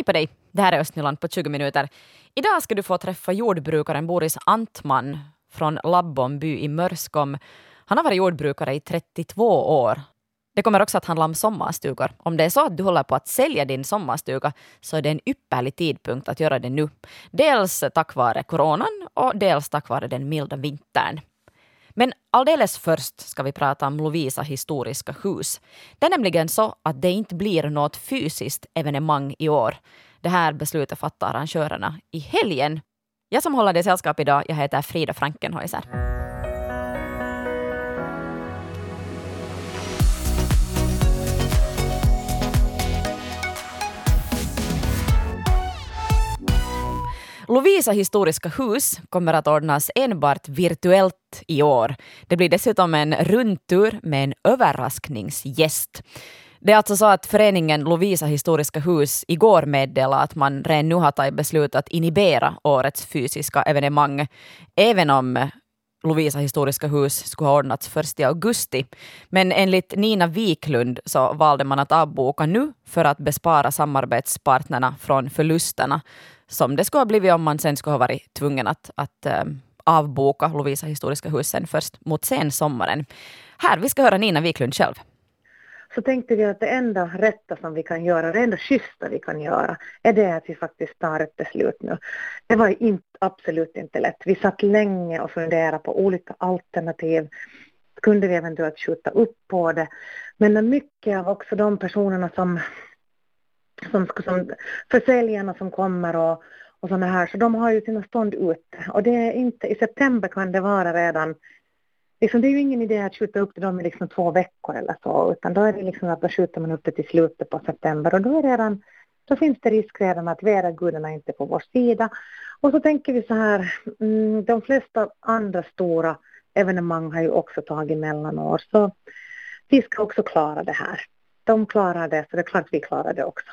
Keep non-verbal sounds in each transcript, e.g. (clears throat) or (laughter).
Hej på dig! Det här är Östnyland på 20 minuter. Idag ska du få träffa jordbrukaren Boris Antman från Labbomby i Mörskom. Han har varit jordbrukare i 32 år. Det kommer också att handla om sommarstugor. Om det är så att du håller på att sälja din sommarstuga så är det en ypperlig tidpunkt att göra det nu. Dels tack vare coronan och dels tack vare den milda vintern. Men alldeles först ska vi prata om Lovisa historiska hus. Det är nämligen så att det inte blir något fysiskt evenemang i år. Det här beslutet fattar arrangörerna i helgen. Jag som håller dig sällskap idag, jag heter Frida Frankenhäuser. Lovisa historiska hus kommer att ordnas enbart virtuellt i år. Det blir dessutom en rundtur med en överraskningsgäst. Det är alltså så att föreningen Lovisa historiska hus igår meddelade att man redan nu har tagit beslut att inhibera årets fysiska evenemang, även om Lovisa historiska hus skulle ha ordnats först i augusti. Men enligt Nina Wiklund så valde man att avboka nu för att bespara samarbetspartnerna från förlusterna som det skulle ha blivit om man sen skulle ha varit tvungen att, att um, avboka Lovisa historiska hus sen först mot sensommaren. Här, vi ska höra Nina Wiklund själv så tänkte vi att det enda rätta som vi kan göra, det enda schyssta vi kan göra, är det att vi faktiskt tar ett beslut nu. Det var inte, absolut inte lätt. Vi satt länge och funderade på olika alternativ. Kunde vi eventuellt skjuta upp på det? Men mycket av också de personerna som, som, som försäljarna som kommer och, och sådana här, så de har ju sina stånd ute. Och det är inte, i september kan det vara redan liksom, det är ju ingen idé att skjuta upp det dem i liksom två veckor eller så, utan då är det liksom att då skjuter man upp det till slutet på september och då är redan, då finns det risk redan att vädergudarna inte är på vår sida. Och så tänker vi så här, mm, de flesta andra stora evenemang har ju också tagit mellanår, så vi ska också klara det här. De klarar det, så det är klart vi klarar det också.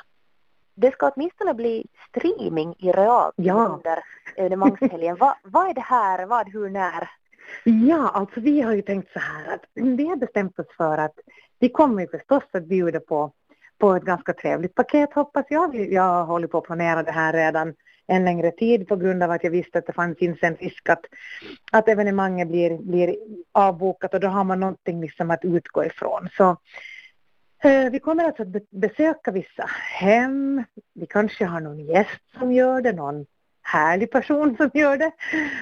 Det ska åtminstone bli streaming i realtid ja. under evenemangshelgen. vad, vad är det här, vad, hur, när? Ja, alltså vi har ju tänkt så här att vi har bestämt oss för att vi kommer ju förstås att bjuda på, på ett ganska trevligt paket hoppas jag. Jag håller på att planera det här redan en längre tid på grund av att jag visste att det finns en risk att, att evenemanget blir, blir avbokat och då har man någonting liksom att utgå ifrån. Så Eh, vi kommer alltså att besöka vissa hem. Vi kanske har någon gäst som gör det, någon härlig person som gör det.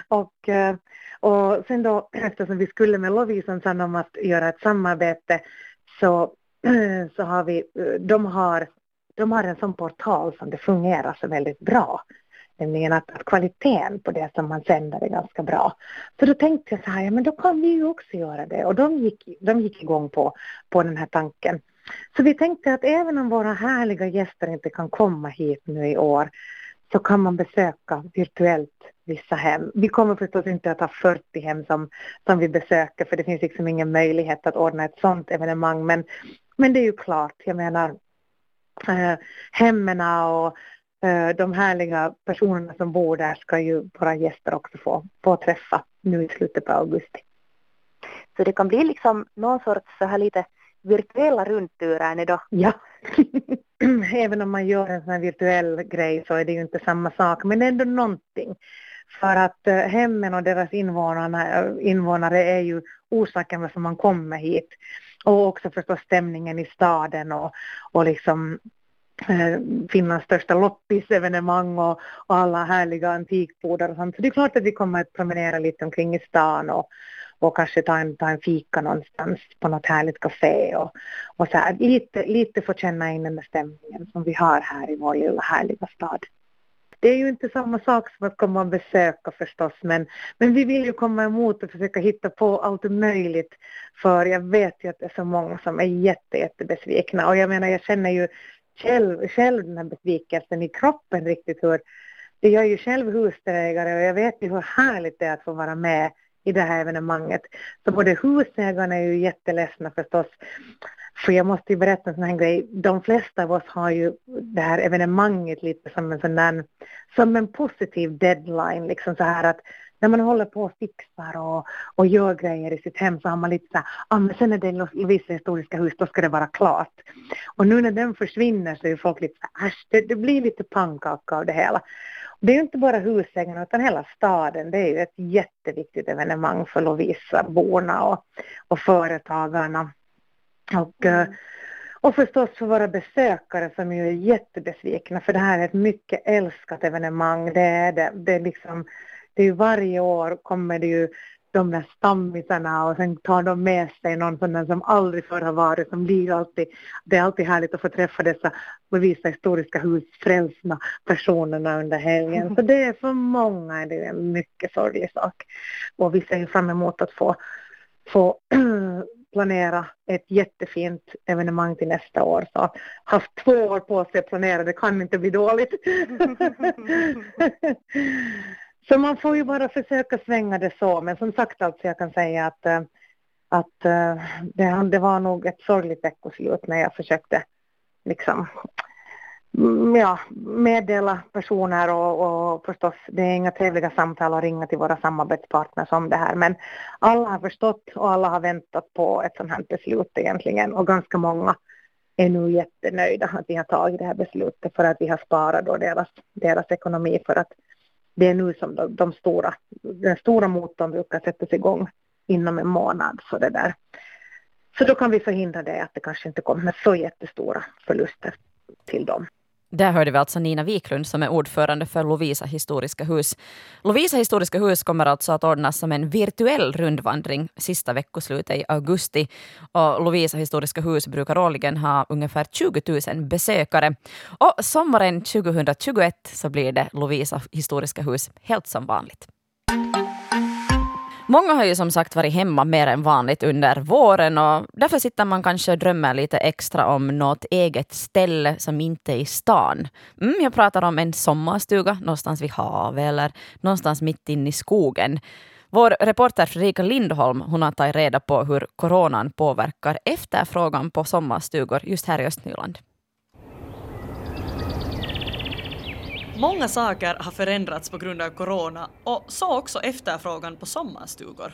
Och, eh, och sen då eftersom vi skulle med Lovisan sen om att göra ett samarbete så, (clears throat) så har vi, eh, de har, de har en sån portal som det fungerar så väldigt bra. Nämligen att, att kvaliteten på det som man sänder är ganska bra. Så då tänkte jag så här, ja men då kan vi ju också göra det. Och de gick, de gick igång på, på den här tanken. Så vi tänkte att även om våra härliga gäster inte kan komma hit nu i år så kan man besöka virtuellt vissa hem. Vi kommer förstås inte att ha 40 hem som, som vi besöker för det finns liksom ingen möjlighet att ordna ett sådant evenemang men, men det är ju klart, jag menar eh, hemmen och eh, de härliga personerna som bor där ska ju våra gäster också få, få träffa nu i slutet på augusti. Så det kan bli liksom någon sorts så här lite virtuella rundturer då? Ja. (clears throat) Även om man gör en sån här virtuell grej så är det ju inte samma sak, men ändå någonting. För att eh, hemmen och deras invånare, eh, invånare är ju orsaken varför man kommer hit. Och också förstås stämningen i staden och, och liksom eh, Finlands största loppisevenemang och, och alla härliga antikbodar och sånt. Så det är klart att vi kommer att promenera lite omkring i stan och, och kanske ta en, ta en fika någonstans på något härligt café och, och så här, lite, lite få känna in den där stämningen som vi har här i vår lilla härliga stad. Det är ju inte samma sak som att komma och besöka förstås men, men vi vill ju komma emot och försöka hitta på allt möjligt. För jag vet ju att det är så många som är jätte, jättebesvikna. Och jag menar jag känner ju själv, själv den här besvikelsen i kroppen riktigt hur jag är ju själv husdelägare och jag vet ju hur härligt det är att få vara med i det här evenemanget. Så både husägarna är ju jätteledsna förstås. För jag måste ju berätta en sån här grej. De flesta av oss har ju det här evenemanget lite som en sån där, som en positiv deadline. Liksom så här att när man håller på och fixar och, och gör grejer i sitt hem så har man lite så här, ah, men sen är det Lovisa historiska hus, då ska det vara klart. Och nu när den försvinner så är folk lite så här, det, det blir lite pannkaka av det hela. Det är ju inte bara husägarna utan hela staden. Det är ju ett jätteviktigt evenemang för Lovisa-borna och, och företagarna. Och, mm. och förstås för våra besökare som ju är jättebesvikna för det här är ett mycket älskat evenemang. Det är det. Det är liksom, det är varje år kommer det ju de där stammisarna och sen tar de med sig någon sån som aldrig förr har varit som blir alltid, det är alltid härligt att få träffa dessa bevisa historiska husfrälsna personerna under helgen. Så det är för många det är en mycket sorglig sak. Och vi ser fram emot att få, få (clears throat) planera ett jättefint evenemang till nästa år. Så haft två år på sig att planera, det kan inte bli dåligt. (laughs) Så man får ju bara försöka svänga det så, men som sagt alltså jag kan säga att, eh, att eh, det, det var nog ett sorgligt veckoslut när jag försökte liksom mm, ja, meddela personer och, och förstås det är inga trevliga samtal att ringa till våra samarbetspartners om det här. Men alla har förstått och alla har väntat på ett sådant här beslut egentligen. Och ganska många är nu jättenöjda att vi har tagit det här beslutet för att vi har sparat då deras, deras ekonomi för att det är nu som de, de stora, den stora motorn brukar sättas igång inom en månad. Så, det där. så då kan vi förhindra det att det kanske inte kommer så jättestora förluster till dem. Där hörde vi alltså Nina Wiklund som är ordförande för Lovisa historiska hus. Lovisa historiska hus kommer alltså att ordnas som en virtuell rundvandring sista veckoslutet i augusti. Och Lovisa historiska hus brukar årligen ha ungefär 20 000 besökare. Och sommaren 2021 så blir det Lovisa historiska hus helt som vanligt. Många har ju som sagt varit hemma mer än vanligt under våren och därför sitter man kanske och drömmer lite extra om något eget ställe som inte är i stan. Mm, jag pratar om en sommarstuga någonstans vid havet eller någonstans mitt inne i skogen. Vår reporter Fredrika Lindholm hon har tagit reda på hur coronan påverkar efterfrågan på sommarstugor just här i Östnyland. Många saker har förändrats på grund av corona och så också efterfrågan på sommarstugor.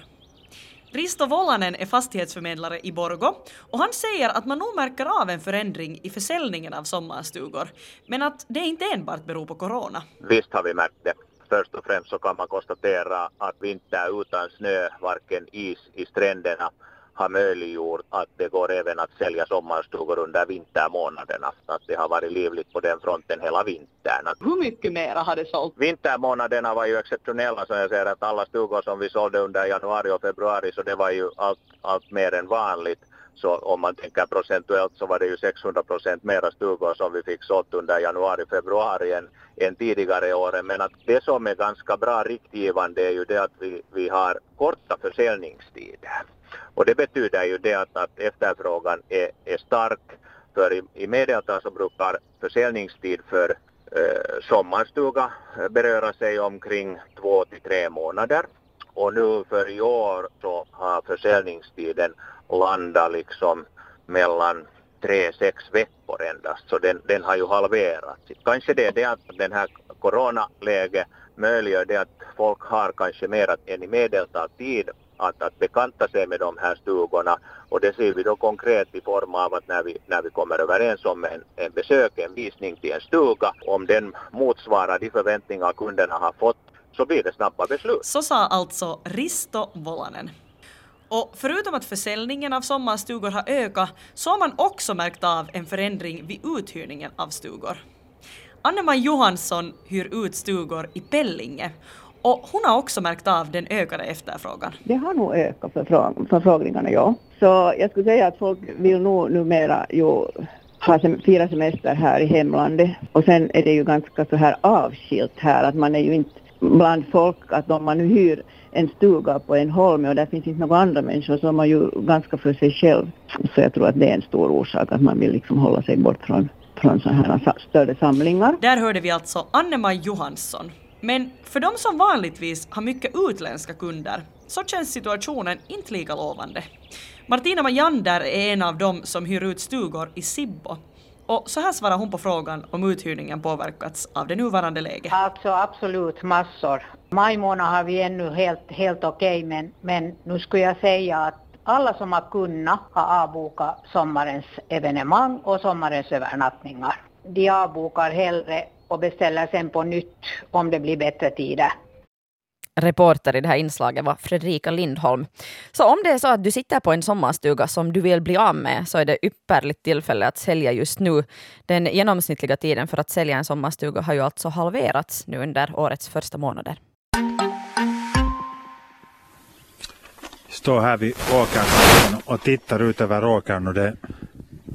Risto Volanen är fastighetsförmedlare i Borgo och han säger att man nog märker av en förändring i försäljningen av sommarstugor, men att det inte enbart beror på corona. Visst har vi märkt det. Först och främst så kan man konstatera att vinter utan snö, varken is i stränderna har möjliggjort att det går även att sälja sommarstugor under vintermånaderna. Att det har varit livligt på den fronten hela vintern. Hur mycket mera har det sålt? Vintermånaderna var ju exceptionella så jag säger att alla stugor som vi sålde under januari och februari så det var ju allt, allt mer än vanligt. Så om man tänker procentuellt så var det ju 600 procent mera stugor som vi fick sålt under januari, februari än, än tidigare åren. Men att det som är ganska bra riktgivande är ju det att vi, vi har korta försäljningstider. Och det betyder ju det att, att efterfrågan är, är stark. För i, i medeltal så brukar försäljningstid för eh, sommarstuga eh, beröra sig omkring två till tre månader. Och nu för i år så har försäljningstiden landat liksom mellan tre, sex veckor endast. Så den, den har ju halverats. Kanske det är det att den här coronaläget möjliggör det att folk har kanske mer än i medeltal tid att, att bekanta sig med de här stugorna och det ser vi då konkret i form av att när vi, när vi kommer överens om en, en besök, en visning till en stuga, om den motsvarar de förväntningar kunderna har fått så blir det snabba beslut. Så sa alltså Risto Volanen. Och förutom att försäljningen av sommarstugor har ökat så har man också märkt av en förändring vid uthyrningen av stugor. Anneman Johansson hyr ut stugor i Pellinge och hon har också märkt av den ökade efterfrågan. Det har nog ökat förfrågningarna, ja. Så jag skulle säga att folk vill nog numera ju ha sem fira semester här i hemlandet. Och sen är det ju ganska så här avskilt här att man är ju inte bland folk att om man nu hyr en stuga på en holme och där finns inte några andra människor så är man ju ganska för sig själv. Så jag tror att det är en stor orsak att man vill liksom hålla sig bort från, från sådana här större samlingar. Där hörde vi alltså Annemaj Johansson men för de som vanligtvis har mycket utländska kunder så känns situationen inte lika lovande. Martina Majander är en av dem som hyr ut stugor i Sibbo. Och så här svarar hon på frågan om uthyrningen påverkats av det nuvarande läget. Alltså absolut massor. Maj månad har vi ännu helt, helt okej okay, men, men nu skulle jag säga att alla som har kunnat har avbokat sommarens evenemang och sommarens övernattningar. De avbokar hellre och beställer sen på nytt om det blir bättre tider. Reporter i det här inslaget var Fredrika Lindholm. Så om det är så att du sitter på en sommarstuga som du vill bli av med så är det ypperligt tillfälle att sälja just nu. Den genomsnittliga tiden för att sälja en sommarstuga har ju alltså halverats nu under årets första månader. Står här vid åkerkanten och tittar ut över åkern och det är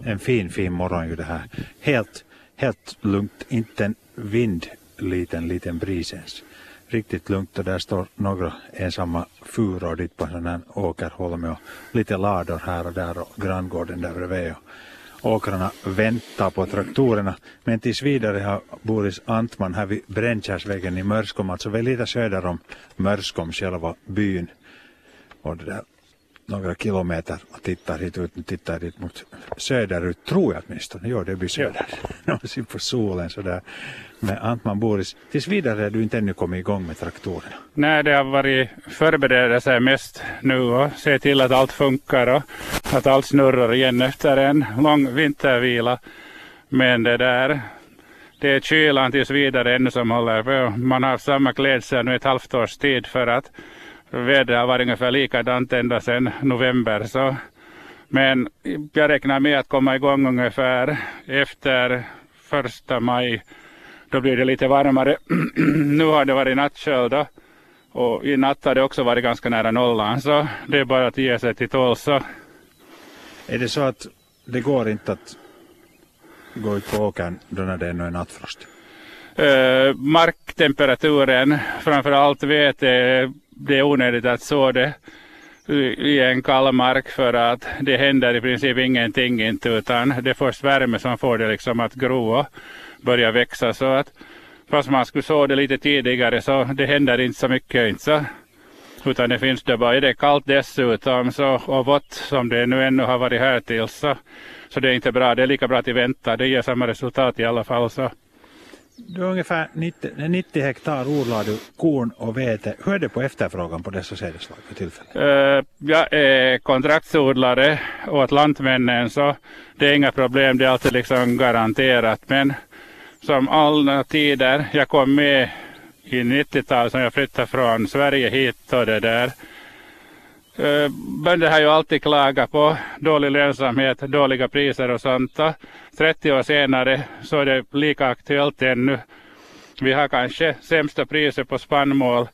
en fin fin morgon ju det här. Helt, helt lugnt, inte en vind, liten, liten bris ens riktigt lugnt och där står några ensamma furor dit på en sån här åkerholme och lite lador här och där och granngården där bredvid. Och åkrarna väntar på traktorerna. Men tills vidare har Boris Antman här vid Brännkärrsvägen i Mörskom, alltså väl lite söder om Mörskom, själva byn. Och det där några kilometer och tittar hit ut, tittar dit mot söderut, tror jag åtminstone. Jo, det blir söder. Ser på solen sådär. Med Antman Boris, tills vidare har du inte ännu kommit igång med traktorerna? Nej, det har varit förberedelser mest nu och se till att allt funkar och att allt snurrar igen efter en lång vintervila. Men det där, det är kylan tills vidare ännu som håller på. Man har haft samma klädsel nu ett halvt års tid för att vädret har varit ungefär likadant ända sedan november. Så. Men jag räknar med att komma igång ungefär efter första maj. Då blir det lite varmare. (clears throat) nu har det varit nattköld och i natt har det också varit ganska nära nollan så det är bara att ge sig till tåls. Är det så att det går inte att gå ut på åkern då när det ännu är nattfrost? Uh, marktemperaturen, framför allt vete det är onödigt att så det i en kall mark för att det händer i princip ingenting inte utan det är först värme som får det liksom att gro och börja växa så att fast man skulle så det lite tidigare så det händer inte så mycket inte så. Utan det finns det bara, är det kallt dessutom så, och vått som det nu ännu har varit här till så, så det är inte bra. Det är lika bra att vänta, det ger samma resultat i alla fall så. Du har ungefär 90, 90 hektar odlar du korn och vete. Hur är det på efterfrågan på dessa sädesslag för tillfället? Uh, jag är kontraktsodlare åt Lantmännen så det är inga problem. Det är alltid liksom garanterat. Men som alla tider, jag kom med i 90-talet som jag flyttade från Sverige hit och det där. Eh, bönder har ju alltid klagat på dålig lönsamhet, dåliga priser och sånt. 30 år senare så är det lika aktuellt ännu. Vi har kanske sämsta priser på spannmål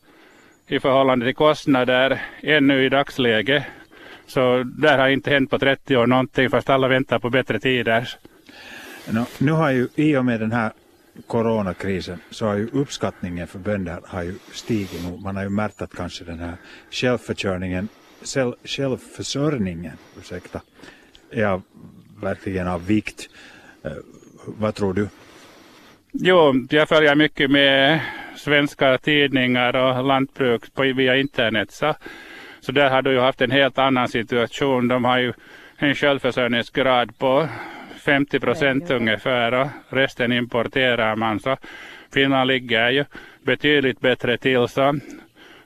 i förhållande till kostnader ännu i dagsläget. Så där har inte hänt på 30 år någonting fast alla väntar på bättre tider. No, nu har ju i och med den här coronakrisen så har ju uppskattningen för bönder har ju stigit. Man har ju märkt att kanske den här självförsörjningen, självförsörjningen ursäkta, är av, verkligen av vikt. Eh, vad tror du? Jo, jag följer mycket med svenska tidningar och lantbruk på, via internet. Så, så där har du ju haft en helt annan situation. De har ju en självförsörjningsgrad på 50 procent ungefär och resten importerar man. Så Finland ligger ju betydligt bättre till. Så,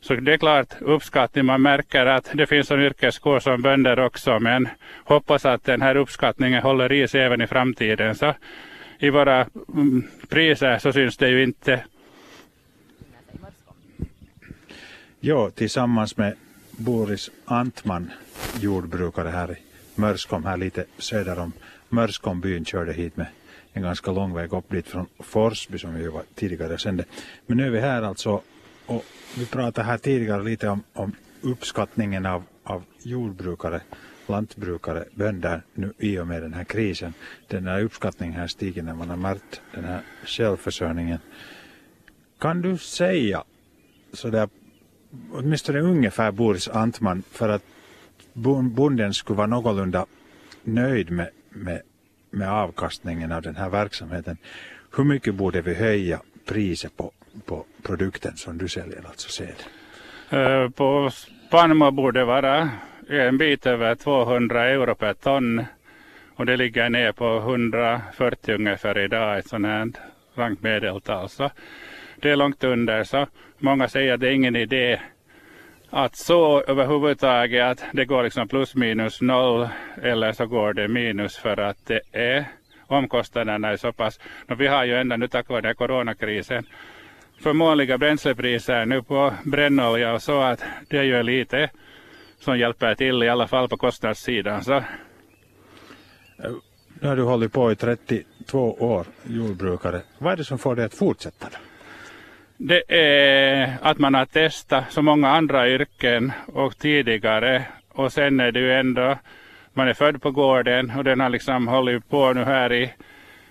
så det är klart uppskattning. Man märker att det finns en yrkeskår som bönder också. Men hoppas att den här uppskattningen håller i sig även i framtiden. Så i våra mm, priser så syns det ju inte. Ja, tillsammans med Boris Antman, jordbrukare här i Mörskom, här lite söder om Mörskom körde hit med en ganska lång väg upp dit från Forsby som vi var tidigare sände. Men nu är vi här alltså och vi pratade här tidigare lite om, om uppskattningen av, av jordbrukare, lantbrukare, bönder nu i och med den här krisen. Den här uppskattningen här stiger när man har märkt den här självförsörjningen. Kan du säga sådär åtminstone ungefär Boris Antman för att bonden skulle vara någorlunda nöjd med, med, med avkastningen av den här verksamheten. Hur mycket borde vi höja priset på, på produkten som du säljer, alltså säd? Eh, på spannmål borde vara en bit över 200 euro per ton Och det ligger ner på 140 ungefär idag, ett sånt här långt medeltal. Så det är långt under. Så många säger att det är ingen idé att så överhuvudtaget att det går liksom plus minus noll eller så går det minus för att det är omkostnaderna är så pass. Och vi har ju ändå nu tack vare coronakrisen förmånliga bränslepriser nu på brännolja och så att det är ju lite som hjälper till i alla fall på kostnadssidan. Så. Nu har du hållit på i 32 år, jordbrukare. Vad är det som får dig att fortsätta? Då? Det är att man har testat så många andra yrken och tidigare och sen är det ju ändå, man är född på gården och den har liksom hållit på nu här i,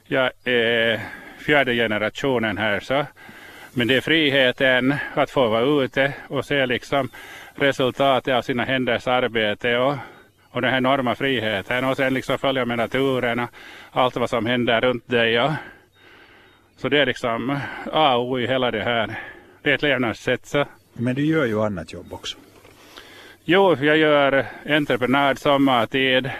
ja, eh, fjärde generationen här så. Men det är friheten att få vara ute och se liksom resultatet av sina händers arbete och, och den här enorma friheten och sen liksom följa med naturen och allt vad som händer runt dig. Och, så det är liksom A och O i hela det här. Det är ett levnadssätt. Så. Men du gör ju annat jobb också. Jo, jag gör entreprenad sommartid.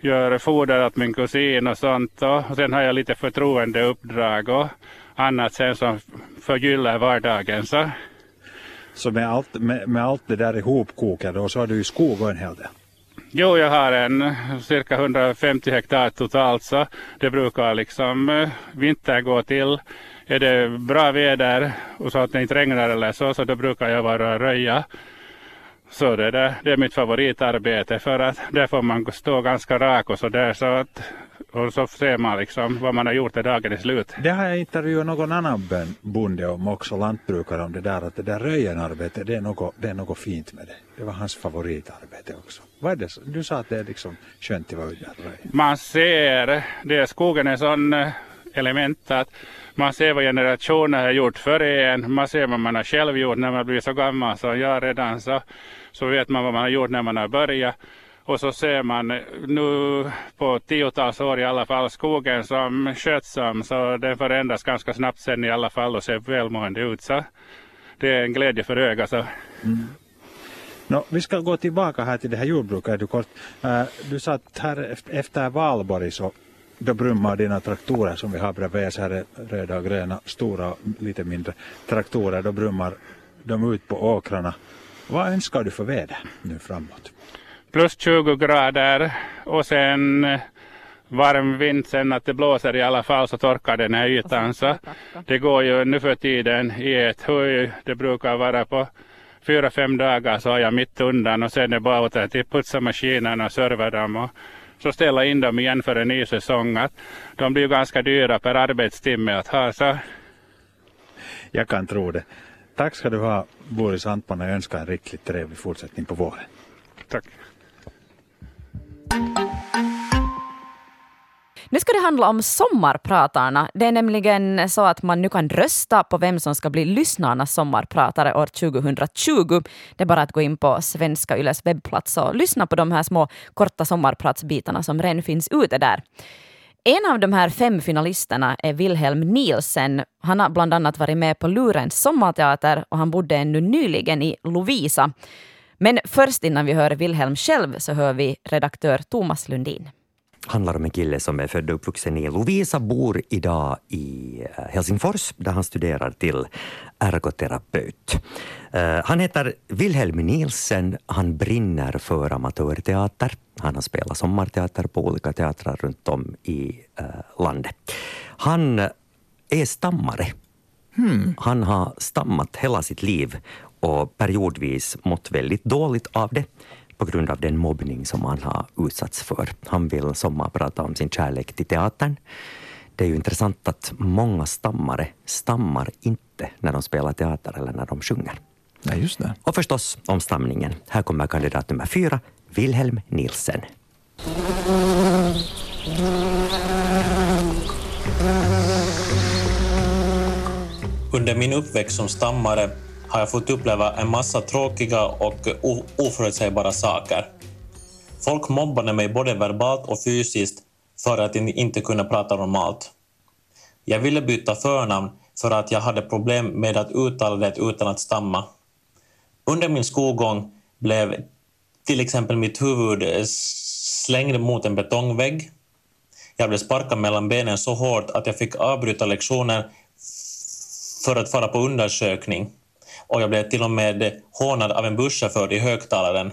Gör foder åt min kusin och sånt. Och, och sen har jag lite förtroendeuppdrag och annat sen som förgyller vardagen. Så, så med, allt, med, med allt det där ihopkokat då så har du ju skog och en hel del? Jo, jag har en cirka 150 hektar totalt så det brukar liksom eh, vinter gå till. Är det bra väder och så att det inte regnar eller så, så då brukar jag vara röja. Så det, där, det är mitt favoritarbete för att där får man stå ganska rak och så där så att och så ser man liksom vad man har gjort när dagen är slut. Det har jag intervjuat någon annan bonde om också, lantbrukare om det där att det där röjenarbetet det är något, det är något fint med det. Det var hans favoritarbete också. Vad är det? Du sa att det är liksom skönt att vara ute. Man ser, det skogen är sån eh, element att man ser vad generationer har gjort före en. Man ser vad man har själv gjort när man blir så gammal som jag redan så, så vet man vad man har gjort när man har börjat. Och så ser man nu på tiotals år i alla fall skogen som skötsam så den förändras ganska snabbt sen i alla fall och ser välmående ut. Så det är en glädje för ögat. Så. Mm. No, vi ska gå tillbaka här till det här jordbruket du kort. Uh, du sa att här efter Valborg så då brummar dina traktorer som vi har bredvid så här är röda och gröna, stora och lite mindre traktorer, då brummar de ut på åkrarna. Vad önskar du för väder nu framåt? plus 20 grader och sen eh, varm vind sen att det blåser i alla fall så torkar den här ytan. Så det går ju nu för tiden i ett höj. Det brukar vara på fyra, fem dagar så har jag mitt undan och sen är det bara att putsa maskinerna och serva dem och så ställa in dem igen för en ny säsong. Att de blir ganska dyra per arbetstimme att ha. Så. Jag kan tro det. Tack ska du ha Boris Antman och jag önskar en riktigt trevlig fortsättning på våren. Tack. Nu ska det handla om sommarpratarna. Det är nämligen så att man nu kan rösta på vem som ska bli lyssnarnas sommarpratare år 2020. Det är bara att gå in på Svenska Yles webbplats och lyssna på de här små korta sommarpratsbitarna som redan finns ute där. En av de här fem finalisterna är Wilhelm Nielsen. Han har bland annat varit med på Lurens sommarteater och han bodde ännu nyligen i Lovisa. Men först innan vi hör Wilhelm själv så hör vi redaktör Thomas Lundin handlar om en kille som är född och uppvuxen i Lovisa, bor idag i eh, Helsingfors där han studerar till ergoterapeut. Eh, han heter Wilhelm Nielsen. Han brinner för amatörteater. Han har spelat sommarteater på olika teatrar runt om i eh, landet. Han är stammare. Hmm. Han har stammat hela sitt liv och periodvis mått väldigt dåligt av det på grund av den mobbning som han har utsatts för. Han vill sommarprata om sin kärlek till teatern. Det är ju intressant att många stammare stammar inte när de spelar teater eller när de sjunger. Ja, just det. Och förstås om stamningen. Här kommer kandidat nummer fyra, Wilhelm Nielsen. Under min uppväxt som stammare har jag fått uppleva en massa tråkiga och oförutsägbara saker. Folk mobbade mig både verbalt och fysiskt för att inte kunna prata normalt. Jag ville byta förnamn för att jag hade problem med att uttala det utan att stamma. Under min skolgång blev till exempel mitt huvud slängd mot en betongvägg Jag blev sparkad mellan benen så hårt att jag fick avbryta lektionen för att fara på undersökning. Och jag blev till och med hånad av en busschaufför i högtalaren.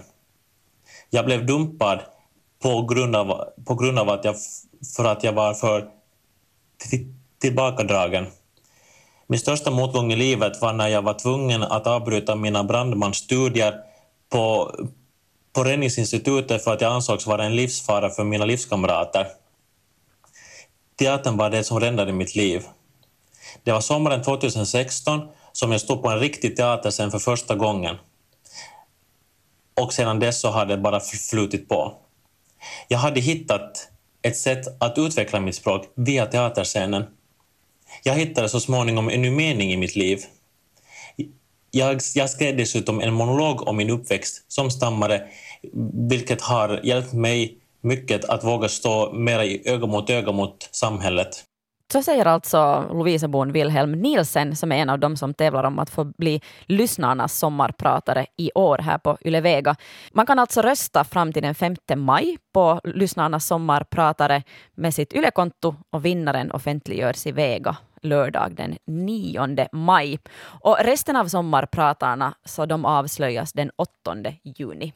Jag blev dumpad på grund av, på grund av att jag, för att jag var för tillbakadragen. Min största motgång i livet var när jag var tvungen att avbryta mina brandmansstudier på, på Räddningsinstitutet för att jag ansågs vara en livsfara för mina livskamrater. Teatern var det som räddade mitt liv. Det var sommaren 2016 som jag stod på en riktig teaterscen för första gången. Och sedan dess så har det bara flutit på. Jag hade hittat ett sätt att utveckla mitt språk via teaterscenen. Jag hittade så småningom en ny mening i mitt liv. Jag, jag skrev dessutom en monolog om min uppväxt som stammare, vilket har hjälpt mig mycket att våga stå mer i öga mot öga mot samhället. Så säger alltså Lovisabon Wilhelm Nielsen som är en av dem som tävlar om att få bli lyssnarnas sommarpratare i år här på Yle Vega. Man kan alltså rösta fram till den 5 maj på lyssnarnas sommarpratare med sitt Yle-konto och vinnaren offentliggörs i Vega lördag den 9 maj. Och resten av sommarpratarna så de avslöjas den 8 juni.